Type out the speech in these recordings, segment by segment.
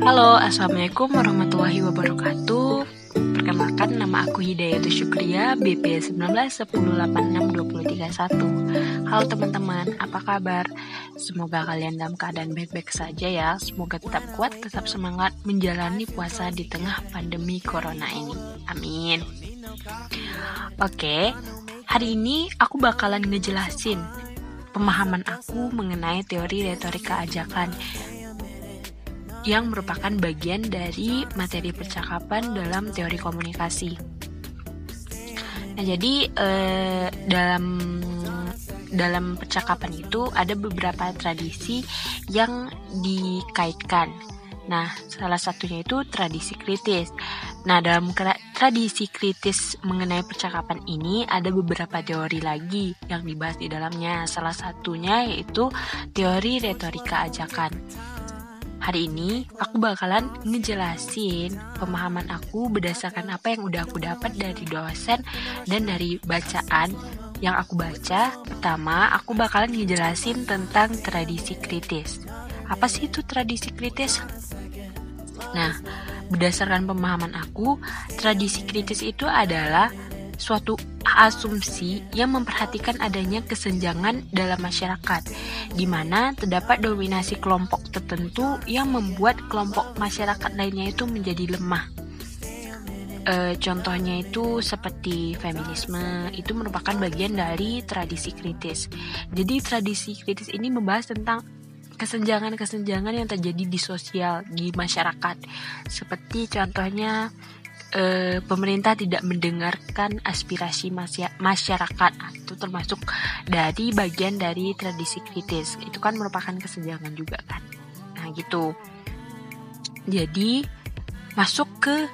Halo, Assalamualaikum warahmatullahi wabarakatuh. Perkenalkan, nama aku Hidayatul Syukria BP 1910862031 Halo teman-teman, apa kabar? Semoga kalian dalam keadaan baik-baik saja ya. Semoga tetap kuat, tetap semangat menjalani puasa di tengah pandemi corona ini. Amin. Oke, hari ini aku bakalan ngejelasin pemahaman aku mengenai teori retorika ajakan yang merupakan bagian dari materi percakapan dalam teori komunikasi. Nah, jadi eh, dalam dalam percakapan itu ada beberapa tradisi yang dikaitkan. Nah, salah satunya itu tradisi kritis. Nah, dalam tradisi kritis mengenai percakapan ini ada beberapa teori lagi yang dibahas di dalamnya. Salah satunya yaitu teori retorika ajakan. Hari ini aku bakalan ngejelasin pemahaman aku berdasarkan apa yang udah aku dapat dari dosen dan dari bacaan yang aku baca. Pertama, aku bakalan ngejelasin tentang tradisi kritis. Apa sih itu tradisi kritis? Nah, berdasarkan pemahaman aku, tradisi kritis itu adalah suatu asumsi yang memperhatikan adanya kesenjangan dalam masyarakat, di mana terdapat dominasi kelompok tertentu yang membuat kelompok masyarakat lainnya itu menjadi lemah. E, contohnya itu seperti feminisme, itu merupakan bagian dari tradisi kritis. Jadi tradisi kritis ini membahas tentang kesenjangan-kesenjangan yang terjadi di sosial di masyarakat. Seperti contohnya eh, pemerintah tidak mendengarkan aspirasi masyarakat. Itu termasuk dari bagian dari tradisi kritis. Itu kan merupakan kesenjangan juga kan. Nah gitu. Jadi masuk ke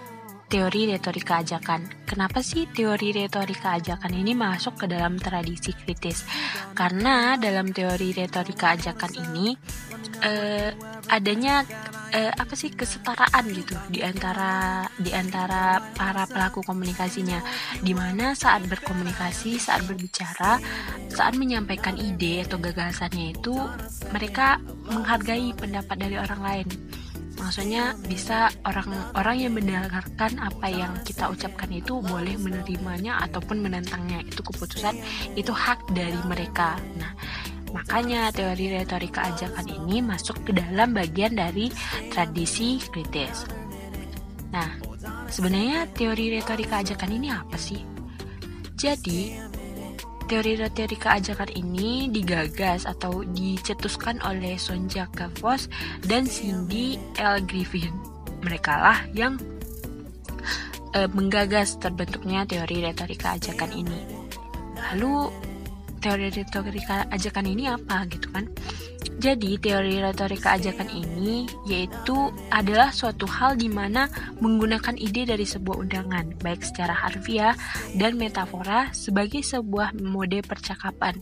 teori retorika ajakan. Kenapa sih teori retorika ajakan ini masuk ke dalam tradisi kritis? Karena dalam teori retorika ajakan ini eh, adanya eh, apa sih kesetaraan gitu di antara di antara para pelaku komunikasinya. Di mana saat berkomunikasi, saat berbicara, saat menyampaikan ide atau gagasannya itu mereka menghargai pendapat dari orang lain maksudnya bisa orang-orang yang mendengarkan apa yang kita ucapkan itu boleh menerimanya ataupun menentangnya. Itu keputusan itu hak dari mereka. Nah makanya teori retorika ajakan ini masuk ke dalam bagian dari tradisi kritis. Nah sebenarnya teori retorika ajakan ini apa sih? Jadi Teori retorika ajakan ini digagas atau dicetuskan oleh Sonja Gavos dan Cindy L. Griffin. Mereka lah yang e, menggagas terbentuknya teori retorika ajakan ini. Lalu teori retorika ajakan ini apa gitu kan? Jadi, teori retorika ajakan ini yaitu adalah suatu hal di mana menggunakan ide dari sebuah undangan, baik secara harfiah dan metafora sebagai sebuah mode percakapan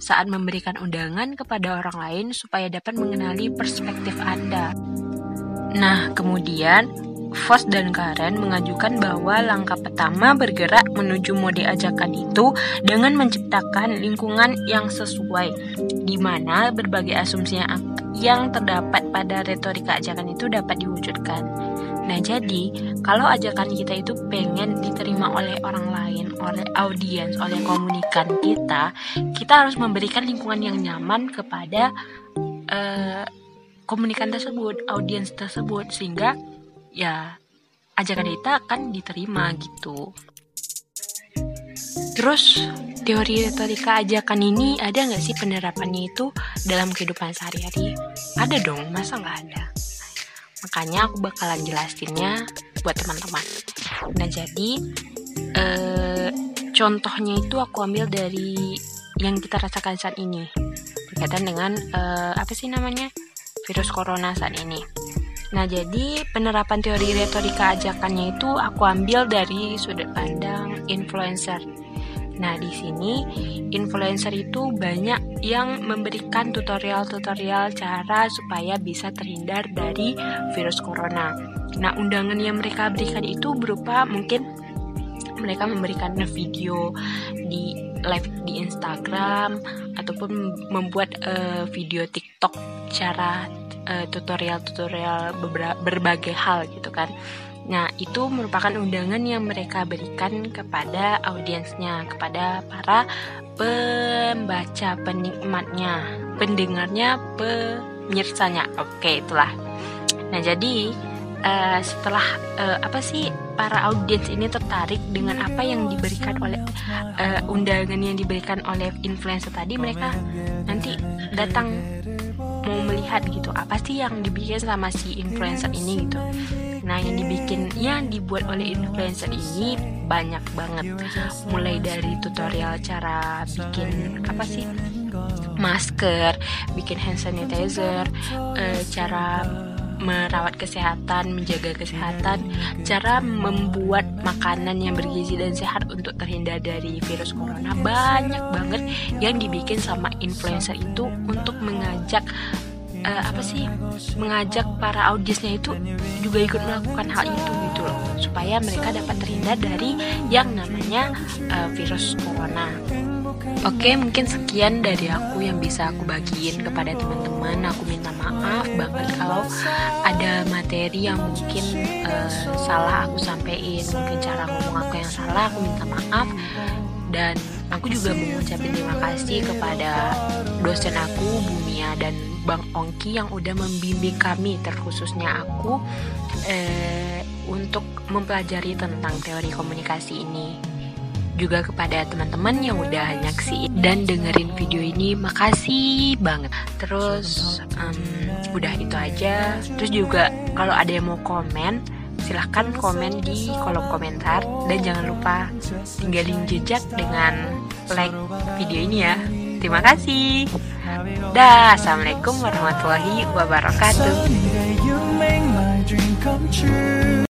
saat memberikan undangan kepada orang lain supaya dapat mengenali perspektif Anda. Nah, kemudian Foss dan Karen mengajukan bahwa langkah pertama bergerak menuju mode ajakan itu dengan menciptakan lingkungan yang sesuai, di mana berbagai asumsi yang terdapat pada retorika ajakan itu dapat diwujudkan. Nah, jadi kalau ajakan kita itu pengen diterima oleh orang lain, oleh audiens, oleh komunikan kita, kita harus memberikan lingkungan yang nyaman kepada uh, komunikan tersebut, audiens tersebut, sehingga ya ajakan kita akan diterima gitu. Terus teori retorika ajakan ini ada nggak sih penerapannya itu dalam kehidupan sehari-hari? Ada dong, masa nggak ada? Makanya aku bakalan jelasinnya buat teman-teman. Nah jadi eh, contohnya itu aku ambil dari yang kita rasakan saat ini berkaitan dengan eh, apa sih namanya virus corona saat ini. Nah, jadi penerapan teori retorika ajakannya itu aku ambil dari sudut pandang influencer. Nah, di sini influencer itu banyak yang memberikan tutorial-tutorial cara supaya bisa terhindar dari virus corona. Nah, undangan yang mereka berikan itu berupa mungkin mereka memberikan video di live di Instagram ataupun membuat uh, video TikTok cara uh, tutorial-tutorial berbagai hal gitu kan. Nah, itu merupakan undangan yang mereka berikan kepada audiensnya, kepada para pembaca, penikmatnya, pendengarnya, penyirsanya. Oke, itulah. Nah, jadi uh, setelah uh, apa sih para audiens ini tertarik dengan apa yang diberikan oleh uh, undangan yang diberikan oleh influencer tadi, mereka nanti datang mau melihat gitu apa sih yang dibikin sama si influencer ini gitu. Nah yang dibikin yang dibuat oleh influencer ini banyak banget. Mulai dari tutorial cara bikin apa sih masker bikin hand sanitizer uh, cara merawat kesehatan, menjaga kesehatan, cara membuat makanan yang bergizi dan sehat untuk terhindar dari virus corona banyak banget yang dibikin sama influencer itu untuk mengajak uh, apa sih mengajak para audiensnya itu juga ikut melakukan hal itu gitu loh supaya mereka dapat terhindar dari yang namanya uh, virus corona. Oke, mungkin sekian dari aku yang bisa aku bagiin kepada teman-teman. Aku minta maaf banget kalau ada materi yang mungkin uh, salah aku sampaikan, mungkin cara ngomong aku yang salah, aku minta maaf. Dan aku juga mengucapkan terima kasih kepada dosen aku, Bumia dan Bang Ongki yang udah membimbing kami, terkhususnya aku, eh, untuk mempelajari tentang teori komunikasi ini juga kepada teman-teman yang udah nyaksiin dan dengerin video ini. Makasih banget. Terus um, udah itu aja. Terus juga kalau ada yang mau komen silahkan komen di kolom komentar. Dan jangan lupa tinggalin jejak dengan like video ini ya. Terima kasih. Dah assalamualaikum warahmatullahi wabarakatuh